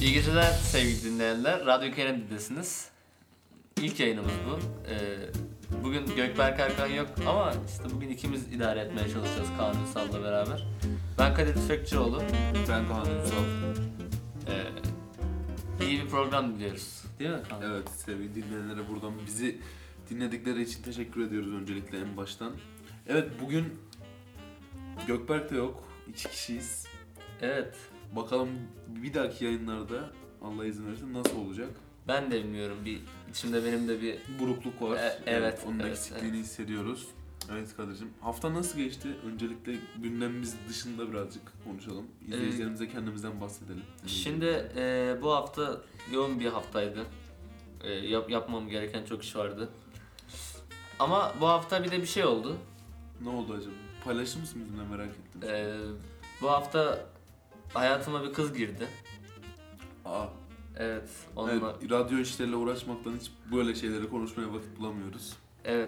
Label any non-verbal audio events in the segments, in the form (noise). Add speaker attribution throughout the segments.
Speaker 1: İyi geceler sevgili dinleyenler. Radyo Kennedy'desiniz. İlk yayınımız bu. Ee, bugün Gökberk Erkan yok ama işte bugün ikimiz idare etmeye çalışacağız Kaan Ünsal'la beraber. Ben Kadir Tüfekçioğlu.
Speaker 2: Ben Kaan Ünsal.
Speaker 1: Ee, iyi bir program diliyoruz. Değil mi Kaan?
Speaker 2: Evet sevgili dinleyenlere buradan bizi dinledikleri için teşekkür ediyoruz öncelikle en baştan. Evet bugün Gökberk de yok. İki kişiyiz.
Speaker 1: Evet.
Speaker 2: Bakalım bir dahaki yayınlarda Allah izin verirse nasıl olacak?
Speaker 1: Ben de bilmiyorum. Bir içimde benim de bir
Speaker 2: Burukluk var.
Speaker 1: E- evet,
Speaker 2: Onun
Speaker 1: evet,
Speaker 2: eksikliğini hissediyoruz. Evet Kadir'cim. Hafta nasıl geçti? Öncelikle gündemimiz dışında birazcık konuşalım. İzleyicilerimize kendimizden bahsedelim.
Speaker 1: Şimdi e, bu hafta yoğun bir haftaydı. E, yap, yapmam gereken çok iş vardı. Ama bu hafta bir de bir şey oldu.
Speaker 2: Ne oldu acaba? Paylaşır mısın bizimle merak ettim.
Speaker 1: E, bu hafta hayatıma bir kız girdi.
Speaker 2: Aa,
Speaker 1: Evet, onunla.
Speaker 2: evet,
Speaker 1: Evet,
Speaker 2: radyo işleriyle uğraşmaktan hiç böyle şeyleri konuşmaya vakit bulamıyoruz.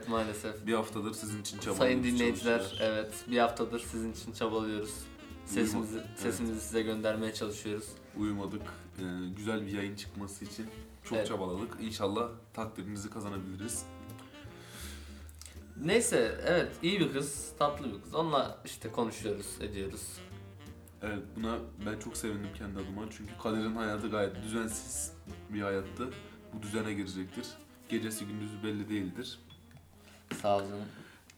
Speaker 1: maalesef.
Speaker 2: Bir haftadır sizin için çabalıyoruz.
Speaker 1: Sayın dinleyiciler, evet bir haftadır sizin için çabalıyoruz. Sesimizi
Speaker 2: Uyuma- evet.
Speaker 1: sesimizi size göndermeye çalışıyoruz.
Speaker 2: Uyumadık. Ee, güzel bir yayın çıkması için çok
Speaker 1: Evet.
Speaker 2: çabaladık. İnşallah takdirinizi kazanabiliriz.
Speaker 1: Neyse, evet iyi bir kız, tatlı bir kız. Onunla işte konuşuyoruz, ediyoruz.
Speaker 2: Evet buna ben çok sevindim kendi adıma. Çünkü Kadir'in hayatı gayet düzensiz bir hayattı. Bu düzene girecektir. Gecesi gündüzü belli değildir.
Speaker 1: Sağ olun.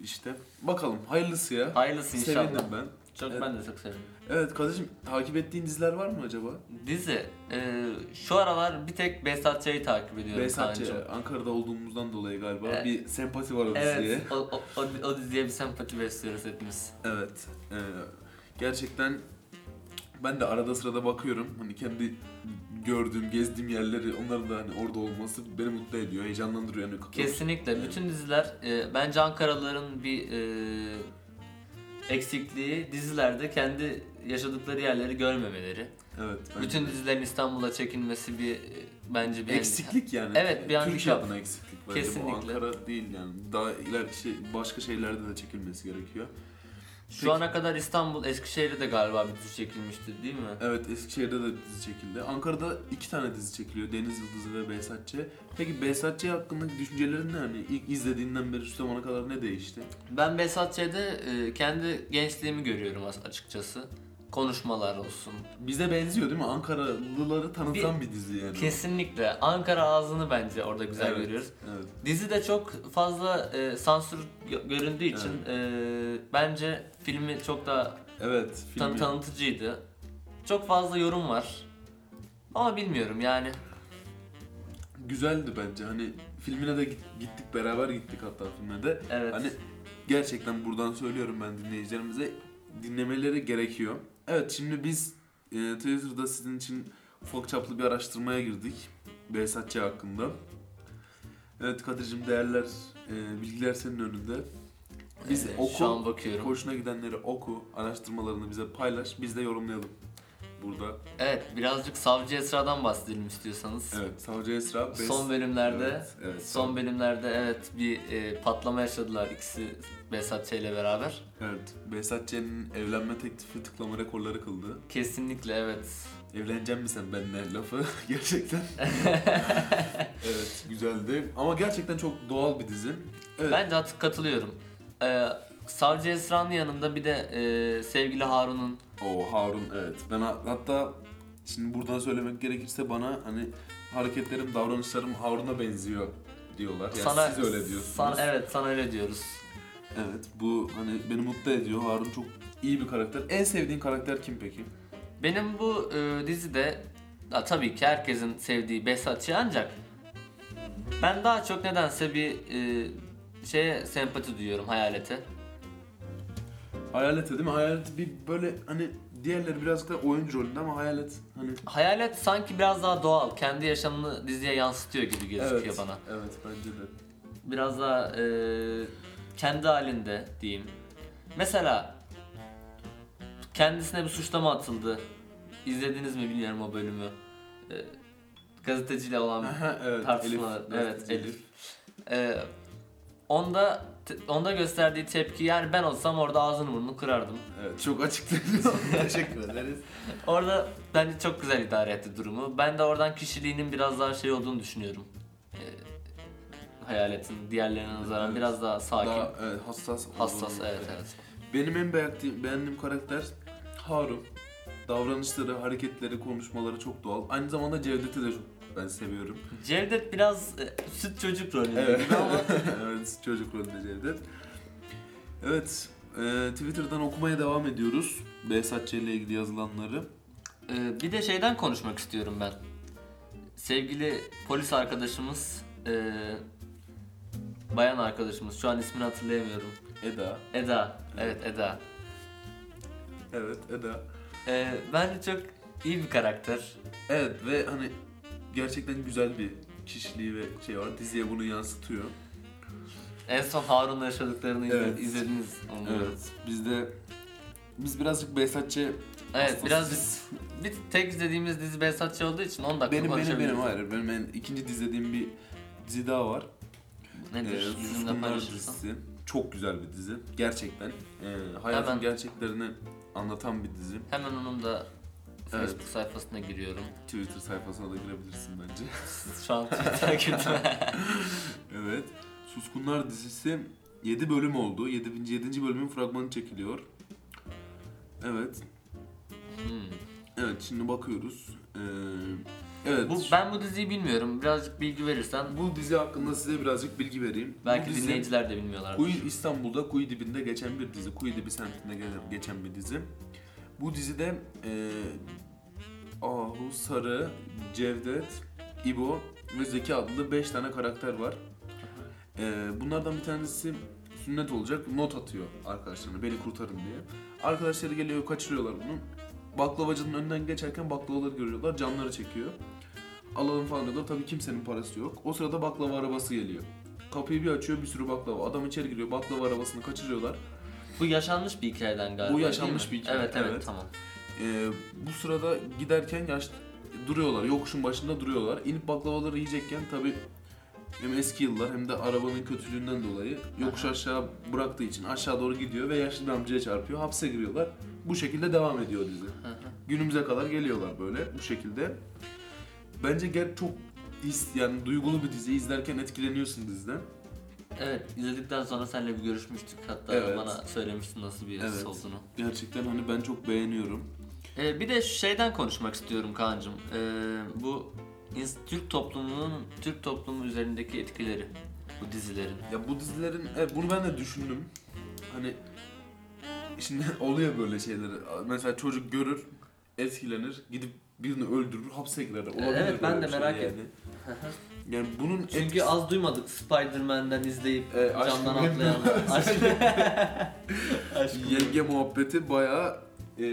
Speaker 2: İşte bakalım hayırlısı ya.
Speaker 1: Hayırlısı inşallah.
Speaker 2: Sevindim ben.
Speaker 1: Çok
Speaker 2: Evet.
Speaker 1: ben de çok sevindim.
Speaker 2: Evet Kadir'cim takip ettiğin diziler var mı acaba?
Speaker 1: Dizi. e, şu aralar bir tek Behzat Ç'yi takip ediyorum Kaan'cığım.
Speaker 2: Ankara'da olduğumuzdan dolayı galiba
Speaker 1: Evet.
Speaker 2: bir sempati var o diziye.
Speaker 1: Evet, o, o, o, o diziye bir sempati besliyoruz hepimiz.
Speaker 2: Evet. e, gerçekten ben de arada sırada bakıyorum. Hani kendi gördüğüm, gezdiğim yerleri, onların da hani orada olması beni mutlu ediyor, heyecanlandırıyor. Yani
Speaker 1: Kesinlikle.
Speaker 2: Evet.
Speaker 1: Bütün diziler, e, bence Ankaralıların bir e, eksikliği dizilerde kendi yaşadıkları yerleri görmemeleri.
Speaker 2: Evet.
Speaker 1: Bütün
Speaker 2: de.
Speaker 1: dizilerin İstanbul'a çekilmesi bir e, bence bir
Speaker 2: eksiklik yani.
Speaker 1: Evet, bir
Speaker 2: Türkiye adına eksiklik bence.
Speaker 1: Kesinlikle.
Speaker 2: Bu Ankara değil yani. Daha ileriki şey, başka şehirlerde de çekilmesi gerekiyor.
Speaker 1: Şu
Speaker 2: Peki.
Speaker 1: ana kadar İstanbul, Eskişehir'de de galiba bir dizi çekilmişti değil mi?
Speaker 2: Evet Eskişehir'de de dizi çekildi. Ankara'da iki tane dizi çekiliyor. Deniz Yıldızı ve Behzatçı. Peki Behzatçı hakkındaki düşüncelerin ne? Hani ilk izlediğinden beri şu zamana kadar ne değişti?
Speaker 1: Ben Behzat Ç'de e, kendi gençliğimi görüyorum as- açıkçası. Konuşmalar olsun.
Speaker 2: Bize benziyor değil mi? Ankaralıları tanıtan bir, dizi yani.
Speaker 1: Kesinlikle. Ankara ağzını bence orada güzel
Speaker 2: Evet,
Speaker 1: görüyoruz.
Speaker 2: Evet.
Speaker 1: Dizi de çok fazla e, sansür gö- göründüğü için e, bence filmi çok da
Speaker 2: Evet.
Speaker 1: tan-
Speaker 2: filmi-
Speaker 1: tanıtıcıydı. Çok fazla yorum var. Ama bilmiyorum yani.
Speaker 2: Güzeldi bence. Hani filmine de git- gittik beraber gittik hatta filmine de.
Speaker 1: Evet.
Speaker 2: Hani gerçekten buradan söylüyorum ben dinleyicilerimize dinlemeleri gerekiyor. Evet şimdi biz e, Twitter'da sizin için ufak çaplı bir araştırmaya girdik. Behzatçı hakkında. Evet Kadir'cim değerler, e, bilgiler senin önünde. Biz oku,
Speaker 1: şu an bakıyorum.
Speaker 2: hoşuna gidenleri oku, araştırmalarını bize paylaş, biz de yorumlayalım burada.
Speaker 1: Evet, birazcık Savcı Esra'dan bahsedelim istiyorsanız.
Speaker 2: Evet, Savcı Esra. Bes-
Speaker 1: Son bölümlerde
Speaker 2: Evet, evet,
Speaker 1: son bölümlerde evet bir e, patlama yaşadılar ikisi Behzat Ç. ile beraber.
Speaker 2: Evet, Behzat Ç'nin evlenme teklifi tıklama rekorları kıldı.
Speaker 1: Kesinlikle evet.
Speaker 2: Evlenecek misin sen benimle lafı (laughs) gerçekten. (laughs) evet, güzeldi. Ama gerçekten çok doğal bir dizi. Evet,
Speaker 1: Ben de katılıyorum. Ee, Savcı Esra'nın yanında bir de e, sevgili Harun'un
Speaker 2: o Harun evet. Ben ha- hatta şimdi buradan söylemek gerekirse bana hani hareketlerim, davranışlarım Harun'a benziyor diyorlar. Yani
Speaker 1: sana
Speaker 2: siz öyle diyorsunuz.
Speaker 1: Sana, evet sana öyle diyoruz.
Speaker 2: Evet, bu hani beni mutlu ediyor. Harun çok iyi bir karakter. En sevdiğin karakter kim peki?
Speaker 1: Benim bu e, dizide ya, tabii ki herkesin sevdiği Behzat Ç. ancak ben daha çok nedense bir e, şeye sempati duyuyorum hayalete.
Speaker 2: Hayalet değil mi? Hayalet bir böyle hani diğerleri birazcık da oyuncu rolünde ama Hayalet hani
Speaker 1: Hayalet sanki biraz daha doğal, kendi yaşamını diziye yansıtıyor gibi gözüküyor
Speaker 2: evet,
Speaker 1: bana.
Speaker 2: Evet bence de.
Speaker 1: Biraz daha e, kendi halinde diyeyim. Mesela kendisine bir suçlama atıldı. İzlediniz mi bilmiyorum o bölümü. E, gazeteciyle olan
Speaker 2: Aha, evet,
Speaker 1: tartışma.
Speaker 2: Elif,
Speaker 1: evet Elif. E, onda onda gösterdiği tepki yani ben olsam orada ağzını burnunu kırardım.
Speaker 2: Evet, çok açıklayıcı. (laughs) Teşekkür ederiz.
Speaker 1: Orada bence çok güzel idare etti durumu. Ben de oradan kişiliğinin biraz daha şey olduğunu düşünüyorum. Ee, hayaletin diğerlerine nazaran
Speaker 2: Evet.
Speaker 1: biraz daha sakin,
Speaker 2: Daha evet, hassas.
Speaker 1: hassas
Speaker 2: olduğunu-
Speaker 1: evet evet.
Speaker 2: Benim en beğendiğim, beğendiğim karakter Harun. Davranışları, hareketleri, konuşmaları çok doğal. Aynı zamanda Cevdet'i de çok ben seviyorum.
Speaker 1: Cevdet biraz e, süt çocuk rolünde
Speaker 2: Evet.
Speaker 1: gibi ama (laughs)
Speaker 2: evet, çocuk rolünde Cevdet. Evet, e, Twitter'dan okumaya devam ediyoruz. Behzatçı ile ilgili yazılanları.
Speaker 1: Ee, bir de şeyden konuşmak istiyorum ben. Sevgili polis arkadaşımız, e, bayan arkadaşımız, şu an ismini hatırlayamıyorum.
Speaker 2: Eda.
Speaker 1: Eda, evet Eda.
Speaker 2: Evet, Eda.
Speaker 1: Ee, bence çok iyi bir karakter.
Speaker 2: Evet ve hani gerçekten güzel bir kişiliği ve şey var. Diziye bunu yansıtıyor.
Speaker 1: En son Harun'la yaşadıklarını izle-
Speaker 2: Evet.
Speaker 1: izlediniz umuyorum.
Speaker 2: Evet. Biz de biz birazcık Behzatçı
Speaker 1: Evet, biraz bir tek izlediğimiz dizi Behzatçı olduğu için 10 dakika
Speaker 2: benim benim
Speaker 1: konuşabiliriz.
Speaker 2: benim hayır. Benim en, ikinci izlediğim bir dizi daha var.
Speaker 1: Nedir?
Speaker 2: Ee,
Speaker 1: Bizimle
Speaker 2: Suskunlar
Speaker 1: paylaşırsan.
Speaker 2: dizisi. Çok güzel bir dizi. Gerçekten. Ee, hayatın
Speaker 1: Hemen.
Speaker 2: gerçeklerini anlatan bir dizi.
Speaker 1: Hemen onun da
Speaker 2: Evet.
Speaker 1: Facebook sayfasına giriyorum.
Speaker 2: Twitter sayfasına da girebilirsin bence.
Speaker 1: Şu an Twitter'a girdim. (laughs)
Speaker 2: evet. Suskunlar dizisi 7 bölüm oldu. 7. 7. bölümün fragmanı çekiliyor. Evet.
Speaker 1: Hmm.
Speaker 2: Evet şimdi bakıyoruz. Ee, evet.
Speaker 1: Bu, ben bu diziyi bilmiyorum. Birazcık bilgi verirsen
Speaker 2: Bu dizi hakkında size birazcık bilgi vereyim.
Speaker 1: belki
Speaker 2: Bu dizi,
Speaker 1: dinleyiciler de bilmiyorlar.
Speaker 2: Kuyu İstanbul'da Kuyu dibinde geçen bir dizi. Kuyu dibi semtinde ge- geçen bir dizi. Bu dizide e, Ahu, Sarı, Cevdet, İbo ve Zeki adlı 5 tane karakter var. E, bunlardan bir tanesi sünnet olacak not atıyor arkadaşlarına beni kurtarın diye. Arkadaşları geliyor kaçırıyorlar bunu. Baklavacının önünden geçerken baklavaları görüyorlar canları çekiyor. Alalım falan diyorlar tabii kimsenin parası yok. O sırada baklava arabası geliyor. Kapıyı bir açıyor bir sürü baklava. Adam içeri giriyor baklava arabasını kaçırıyorlar.
Speaker 1: Bu yaşanmış bir hikayeden galiba.
Speaker 2: Bu yaşanmış bir hikaye,
Speaker 1: Evet evet,
Speaker 2: evet.
Speaker 1: tamam.
Speaker 2: Ee, bu sırada giderken yaş duruyorlar. Yokuşun başında duruyorlar. İnip baklavaları yiyecekken tabi hem eski yıllar hem de arabanın kötülüğünden dolayı yokuş aşağı bıraktığı için aşağı doğru gidiyor ve yaşlı bir amcaya çarpıyor. Hapse giriyorlar. Bu şekilde devam ediyor dizi. Günümüze kadar geliyorlar böyle bu şekilde. Bence ger çok his yani duygulu bir dizi izlerken etkileniyorsun diziden.
Speaker 1: Evet izledikten sonra seninle bir görüşmüştük. Hatta
Speaker 2: Evet.
Speaker 1: bana söylemiştin nasıl bir
Speaker 2: Evet.
Speaker 1: olduğunu.
Speaker 2: Gerçekten hani ben çok beğeniyorum.
Speaker 1: Ee, bir de şeyden konuşmak istiyorum Kaan'cığım. Ee, bu Türk toplumunun Türk toplumu üzerindeki etkileri bu dizilerin.
Speaker 2: Ya bu dizilerin, evet bunu ben de düşündüm. Hani şimdi (laughs) oluyor böyle şeyler. Mesela çocuk görür, etkilenir, gidip birini öldürür, hapse girer. Olabilir
Speaker 1: evet, ben de
Speaker 2: şey
Speaker 1: merak
Speaker 2: yani.
Speaker 1: ettim.
Speaker 2: Yani bunun
Speaker 1: Çünkü
Speaker 2: etkisi-
Speaker 1: az duymadık Spider-Man'den izleyip
Speaker 2: E,
Speaker 1: camdan atlayan. (laughs) (laughs) Aşk.
Speaker 2: yenge muhabbeti bayağı e,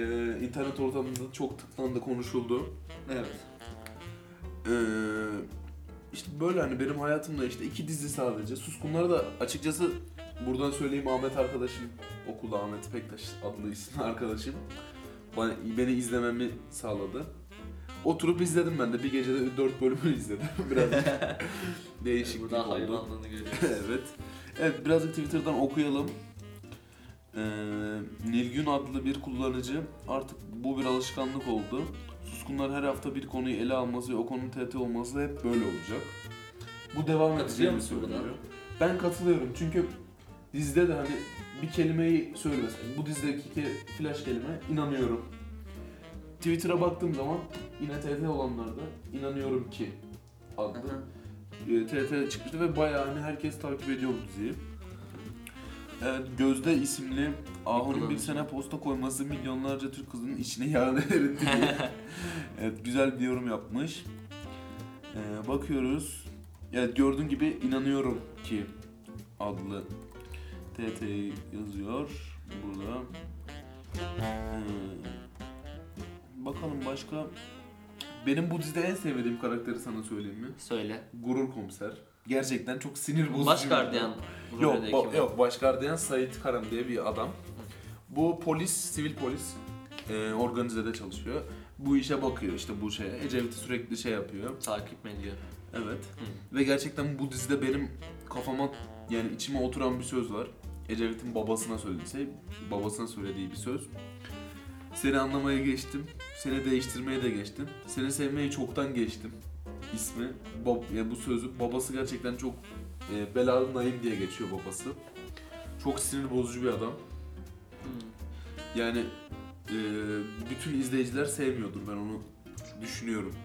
Speaker 2: internet ortamında çok tıklandı, konuşuldu.
Speaker 1: evet.
Speaker 2: Ee, işte böyle hani benim hayatımda işte iki dizi sadece. Suskunları da açıkçası buradan söyleyeyim Ahmet arkadaşım okulda Ahmet Pektaş adlı isim arkadaşım. Bana, beni izlememi sağladı. Oturup izledim ben de bir gecede dört bölümü izledim. (laughs) Biraz (laughs) değişik
Speaker 1: Burada
Speaker 2: oldu.
Speaker 1: hayvanlığını görüyoruz. (laughs)
Speaker 2: evet. Evet birazcık Twitter'dan okuyalım. Ee, Nilgün adlı bir kullanıcı artık bu bir alışkanlık oldu. Suskunlar her hafta bir konuyu ele alması ve o konunun TT olması hep böyle olacak. Bu devam edeceğini söylüyor. Ben katılıyorum çünkü dizide de hani bir kelimeyi söylemesin. Bu dizideki ke- flash kelime inanıyorum. Twitter'a baktığım zaman yine TT olanlarda inanıyorum ki adlı e, TRT çıkmıştı ve bayağı hani herkes takip ediyor bu diziyi. Evet, Gözde isimli Ahu'nun bir sene posta koyması milyonlarca Türk kızının içine (laughs) yağ eritti diye. (laughs) evet, güzel bir yorum yapmış. Ee, bakıyoruz. Evet, gördüğün gibi inanıyorum ki adlı TT yazıyor burada. Ee, bakalım başka. Benim bu dizide en sevmediğim karakteri sana söyleyeyim mi?
Speaker 1: Söyle.
Speaker 2: Gurur komiser. Gerçekten çok sinir bozucu.
Speaker 1: Baş gardiyan.
Speaker 2: Yok, ba- yok baş gardiyan Sait Karam diye bir adam. Bu polis, sivil polis e, organizede çalışıyor. Bu işe bakıyor işte bu şeye. Ecevit'i sürekli şey yapıyor.
Speaker 1: Takip mi ediyor?
Speaker 2: Evet. Ve gerçekten bu dizide benim kafama yani içime oturan bir söz var. Ecevit'in babasına söylediği, babasına söylediği bir söz. Seni anlamaya geçtim, seni değiştirmeye de geçtim. Seni sevmeyi çoktan geçtim. İsmi. Bab, yani bu sözü babası gerçekten çok e, belalı Naim diye geçiyor babası. Çok sinir bozucu bir adam. Yani e, bütün izleyiciler sevmiyordur ben onu düşünüyorum.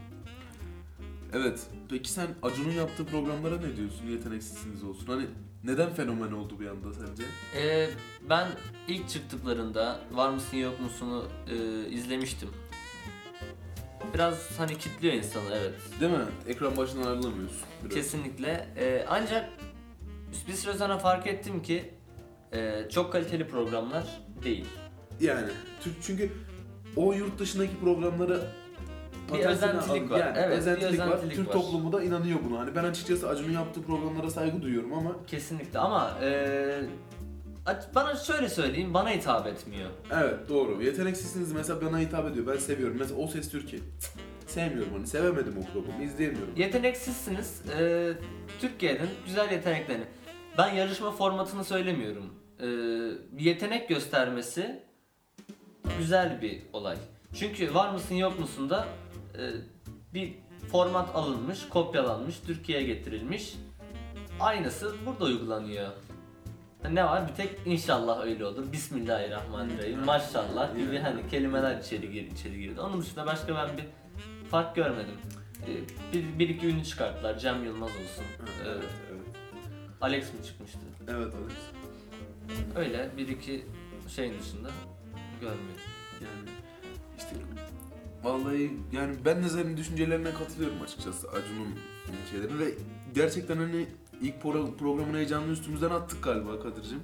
Speaker 2: Evet. Peki sen Acun'un yaptığı programlara ne diyorsun? Yeteneksizsiniz olsun. Hani neden fenomen oldu bir anda sence?
Speaker 1: Ee, ben ilk çıktıklarında Var mısın yok musun'u e, izlemiştim. Biraz hani kitliyor insanı evet.
Speaker 2: Değil mi? Ekran başından ayrılamıyorsun. Biraz.
Speaker 1: Kesinlikle. Ee, ancak bir süre sonra fark ettim ki e, çok kaliteli programlar değil.
Speaker 2: Yani Türk çünkü o yurt dışındaki programlara
Speaker 1: Bir özentilik var.
Speaker 2: Yani
Speaker 1: Evet, bir
Speaker 2: özentilik var.
Speaker 1: özentilik
Speaker 2: Türk
Speaker 1: var.
Speaker 2: toplumu da inanıyor buna. Hani ben açıkçası Acun'un yaptığı programlara saygı duyuyorum ama
Speaker 1: Kesinlikle ama e, bana şöyle söyleyeyim bana hitap etmiyor.
Speaker 2: evet doğru. Yeteneksizsiniz mesela bana hitap ediyor. Ben seviyorum. Mesela O Ses Türkiye. Cık, Sevmiyorum hani. Sevemedim o programı. izleyemiyorum.
Speaker 1: Yeteneksizsiniz. e, Türkiye'nin güzel yeteneklerini. Ben yarışma formatını söylemiyorum. E, bir yetenek göstermesi güzel bir olay. Çünkü var mısın yok musun da e, bir format alınmış, kopyalanmış, Türkiye'ye getirilmiş. Aynısı burada uygulanıyor. Ne var? Bir tek inşallah öyle olur. Bismillahirrahmanirrahim. Maşallah gibi hani kelimeler içeri gir içeri girdi. Onun dışında başka ben bir fark görmedim. Ee, Bir, bir iki ünlü çıkarttılar. Cem Yılmaz olsun. Ee,
Speaker 2: Evet, evet.
Speaker 1: Alex mi çıkmıştı?
Speaker 2: Evet Alex.
Speaker 1: Öyle bir iki şeyin dışında görmüyorum.
Speaker 2: Yani işte vallahi yani ben de senin düşüncelerine katılıyorum açıkçası Acun'un şeylerine ve gerçekten hani ilk pro- programın heyecanını üstümüzden attık galiba Kadir'cim.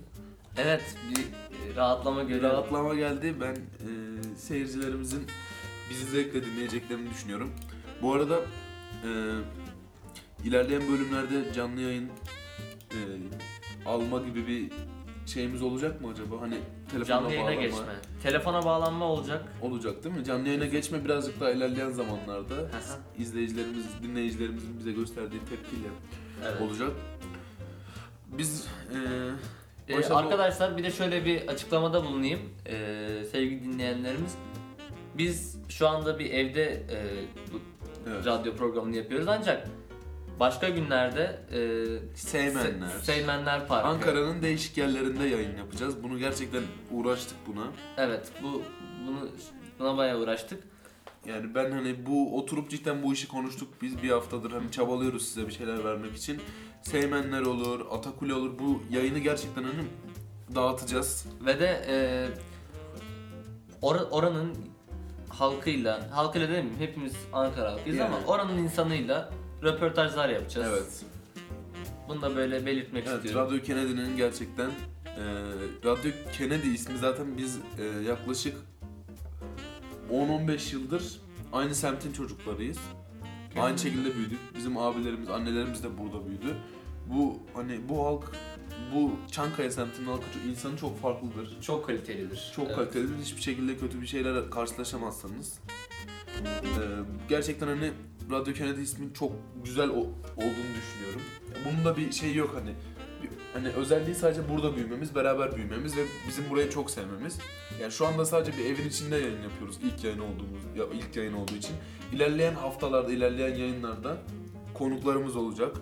Speaker 1: Evet bir e, rahatlama görüyorum.
Speaker 2: rahatlama geldi. Ben e, seyircilerimizin bizi zevkle dinleyeceklerini düşünüyorum. Bu arada e, ilerleyen bölümlerde canlı yayın e, alma gibi bir şeyimiz olacak mı acaba? Hani telefona
Speaker 1: Canlı yayına
Speaker 2: bağlama
Speaker 1: geçme. Telefona bağlanma olacak.
Speaker 2: olacak değil mi? Canlı yayına geçme birazcık daha ilerleyen zamanlarda izleyicilerimiz, dinleyicilerimizin bize gösterdiği tepkiyle
Speaker 1: Evet.
Speaker 2: olacak. Biz e,
Speaker 1: Ee, arkadaşlar bir de şöyle bir açıklamada bulunayım. Ee, sevgili dinleyenlerimiz. Biz şu anda bir evde e, bu
Speaker 2: evet,
Speaker 1: radyo programını yapıyoruz ancak başka günlerde e,
Speaker 2: Seymenler.
Speaker 1: Se- Seymenler Parkı.
Speaker 2: Ankara'nın değişik yerlerinde yayın yapacağız. Bunu gerçekten uğraştık buna.
Speaker 1: Evet bu bunu buna bayağı uğraştık.
Speaker 2: Yani ben hani bu oturup cidden bu işi konuştuk. Biz bir haftadır hani çabalıyoruz size bir şeyler vermek için. Seymenler olur, Atakule olur. Bu yayını gerçekten hani dağıtacağız.
Speaker 1: Ve de e, ora- oranın halkıyla, halkıyla demeyeyim hepimiz Ankara halkıyız
Speaker 2: Yani.
Speaker 1: ama oranın insanıyla röportajlar yapacağız.
Speaker 2: Evet.
Speaker 1: Bunu da böyle belirtmek
Speaker 2: Evet,
Speaker 1: istiyorum.
Speaker 2: Radyo Kennedy'nin gerçekten e, Radyo Kennedy ismi zaten biz e, yaklaşık 10-15 yıldır aynı semtin çocuklarıyız. Aynı şekilde büyüdük. Bizim abilerimiz, annelerimiz de burada büyüdü. Bu hani bu halk, bu Çankaya semtinin halkı çok- insanı çok farklıdır.
Speaker 1: Çok kalitelidir.
Speaker 2: Çok
Speaker 1: Evet.
Speaker 2: kalitelidir. Hiçbir şekilde kötü bir şeyler karşılaşamazsınız. Ee, gerçekten hani Radyo Kennedy ismin çok güzel o- olduğunu düşünüyorum. Bunun da bir şey yok hani. Bir- Hani özelliği sadece burada büyümemiz, beraber büyümemiz ve bizim burayı çok sevmemiz. Yani şu anda sadece bir evin içinde yayın yapıyoruz ilk yayın olduğumuz ya ilk yayın olduğu için. İlerleyen haftalarda, ilerleyen yayınlarda konuklarımız olacak.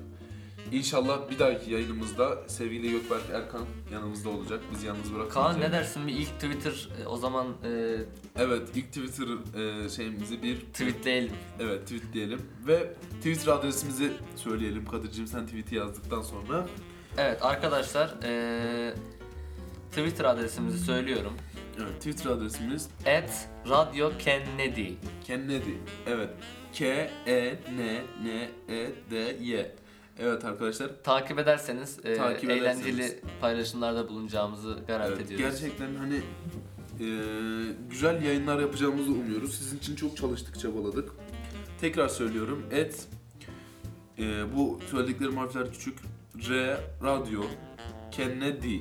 Speaker 2: İnşallah bir dahaki yayınımızda sevgili Gökberk Erkan yanımızda olacak. Biz yalnız bırakmayacak.
Speaker 1: Kaan ne dersin bir ilk Twitter e, o zaman e,
Speaker 2: Evet ilk Twitter e, şeyimizi bir
Speaker 1: tweetleyelim.
Speaker 2: evet tweet diyelim ve Twitter adresimizi söyleyelim Kadir'cim sen tweet'i yazdıktan sonra.
Speaker 1: Evet arkadaşlar e, Twitter adresimizi söylüyorum.
Speaker 2: Evet Twitter adresimiz
Speaker 1: At Radio Kennedy.
Speaker 2: Kennedy. Evet. K E N N E D Y. Evet arkadaşlar.
Speaker 1: Takip ederseniz e,
Speaker 2: Takip
Speaker 1: eğlenceli
Speaker 2: ederseniz.
Speaker 1: paylaşımlarda bulunacağımızı garanti
Speaker 2: Evet,
Speaker 1: ediyoruz.
Speaker 2: gerçekten hani e, güzel yayınlar yapacağımızı umuyoruz. Sizin için çok çalıştık, çabaladık. Tekrar söylüyorum. Et e, bu söylediklerim harfler küçük. R Radyo Kennedy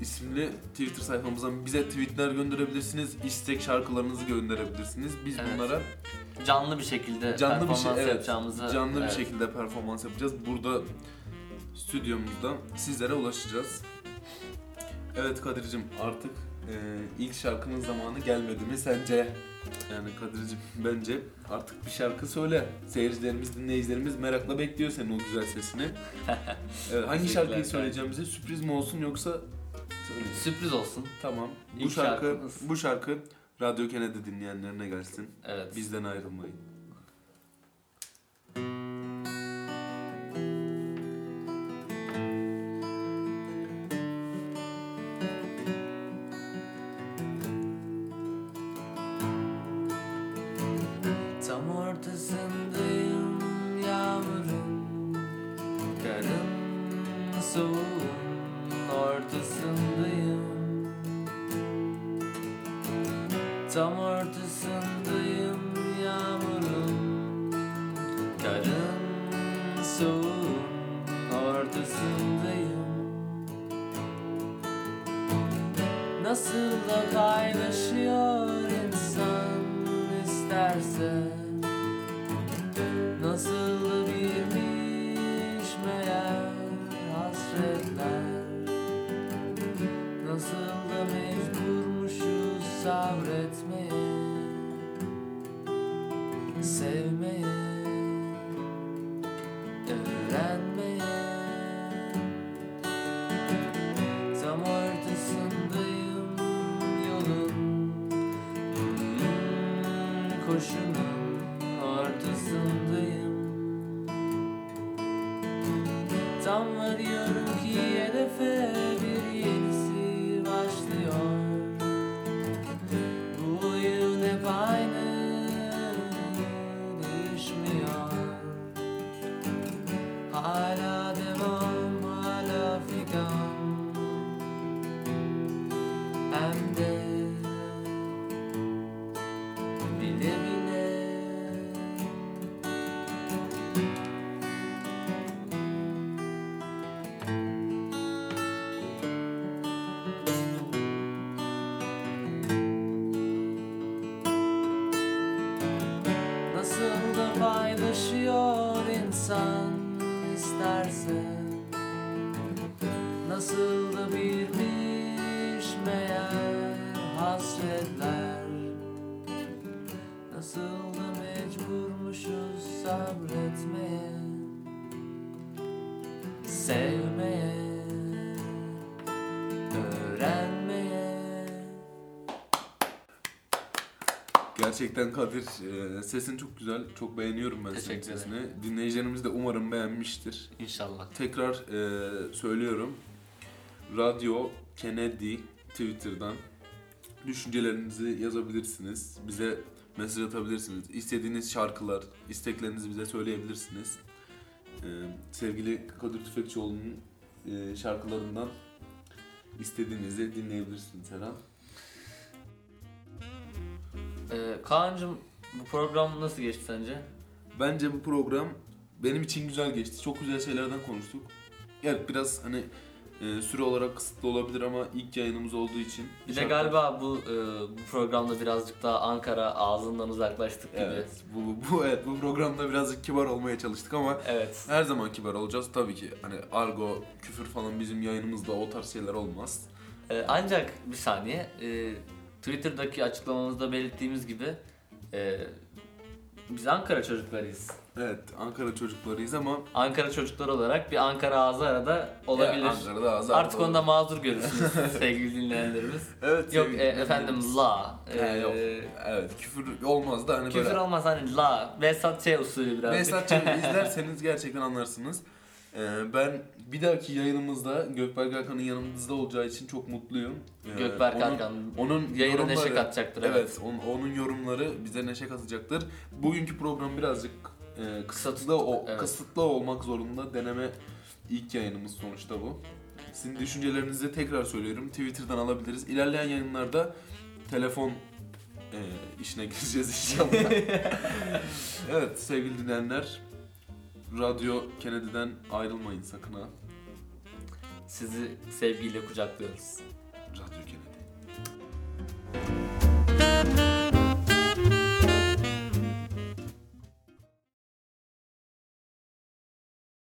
Speaker 2: isimli Twitter sayfamızdan bize tweetler gönderebilirsiniz. istek şarkılarınızı gönderebilirsiniz. Biz
Speaker 1: Evet.
Speaker 2: bunlara
Speaker 1: Canlı bir şekilde
Speaker 2: canlı bir
Speaker 1: performans
Speaker 2: şey evet,
Speaker 1: yapacağımızı
Speaker 2: canlı
Speaker 1: evet.
Speaker 2: bir şekilde performans yapacağız. Burada stüdyomuzda sizlere ulaşacağız. Evet Kadir'cim artık e, ilk şarkının zamanı gelmedi mi sence? Yani Kadir'cim bence artık bir şarkı söyle. Seyircilerimiz, dinleyicilerimiz merakla bekliyor senin o güzel sesini. (laughs) Evet, hangi şarkıyı
Speaker 1: kardeşim.
Speaker 2: söyleyeceğimize sürpriz mi olsun yoksa söyle.
Speaker 1: Sürpriz olsun.
Speaker 2: Tamam. Bu
Speaker 1: İlk
Speaker 2: şarkı
Speaker 1: şarkımız.
Speaker 2: bu şarkı Radyo Kennedy dinleyenlerine gelsin.
Speaker 1: Evet.
Speaker 2: Bizden ayrılmayın.
Speaker 1: Tam ortasındayım yağmurun Karın soğuğun Tam ortasındayım yağmurun Karın soğuğun ortasındayım. Nasıl da paylaşıyor insan isterse Nasıl da birmiş meğer hasretler Nasıl da mecburmuşuz sabretmeye Nasıl da birmiş meğer hasretler Nasıl da mecburmuşuz sabretmeye Sevmeye Öğrenmeye
Speaker 2: Gerçekten Kadir e, sesin çok güzel. Çok beğeniyorum ben senin
Speaker 1: Teşekkür
Speaker 2: sesini. Dinleyicilerimiz de umarım beğenmiştir.
Speaker 1: İnşallah
Speaker 2: Tekrar e, söylüyorum. Radyo Kennedy Twitter'dan düşüncelerinizi yazabilirsiniz. Bize mesaj atabilirsiniz. İstediğiniz şarkılar, isteklerinizi bize söyleyebilirsiniz. E, sevgili Kadir Tüfekçioğlu'nun e, şarkılarından istediğinizi dinleyebilirsiniz her an.
Speaker 1: ee, Kaan'cım bu program nasıl geçti sence?
Speaker 2: Bence bu program benim için güzel geçti. Çok güzel şeylerden konuştuk. Evet biraz hani e, süre olarak kısıtlı olabilir ama ilk yayınımız olduğu için.
Speaker 1: Bir de galiba bu e, bu programda birazcık daha Ankara ağzından uzaklaştık gibi.
Speaker 2: Evet, bu, bu evet bu programda birazcık kibar olmaya çalıştık ama her zaman kibar olacağız tabii ki. Hani argo, küfür falan bizim yayınımızda o tarz şeyler olmaz.
Speaker 1: Ee, ancak bir saniye e, Twitter'daki açıklamamızda belirttiğimiz gibi e, biz Ankara çocuklarıyız.
Speaker 2: Evet, Ankara çocuklarıyız ama
Speaker 1: Ankara çocukları olarak bir Ankara ağzı arada olabilir.
Speaker 2: Ya, Ankara'da az
Speaker 1: Artık onda mazur görürsünüz (laughs) sevgili dinleyenlerimiz.
Speaker 2: Evet.
Speaker 1: Yok
Speaker 2: sevgili
Speaker 1: e, efendim la. E,
Speaker 2: yok. Evet, küfür olmaz da hani
Speaker 1: Küfür
Speaker 2: böyle
Speaker 1: olmaz hani la. Vesat Ç usulü birazcık.
Speaker 2: Behzat Ç'yi izlerseniz gerçekten anlarsınız. Ee, ben bir dahaki yayınımızda Gökberk Hakan'ın yanımızda olacağı için çok mutluyum. Ee,
Speaker 1: Gökberk
Speaker 2: onun-
Speaker 1: Hakan
Speaker 2: onun
Speaker 1: yayına neşe katacaktır. Evet.
Speaker 2: Evet, onun, onun yorumları bize neşe katacaktır. Bugünkü program birazcık e, kısıtlı o,
Speaker 1: Evet.
Speaker 2: kısıtlı olmak zorunda. Deneme ilk yayınımız sonuçta bu. Sizin düşüncelerinizi tekrar söylüyorum. Twitter'dan alabiliriz. İlerleyen yayınlarda telefon e, işine gireceğiz inşallah. (laughs) evet sevgili dinleyenler. Radyo Kennedy'den ayrılmayın sakın ha.
Speaker 1: Sizi sevgiyle kucaklıyoruz.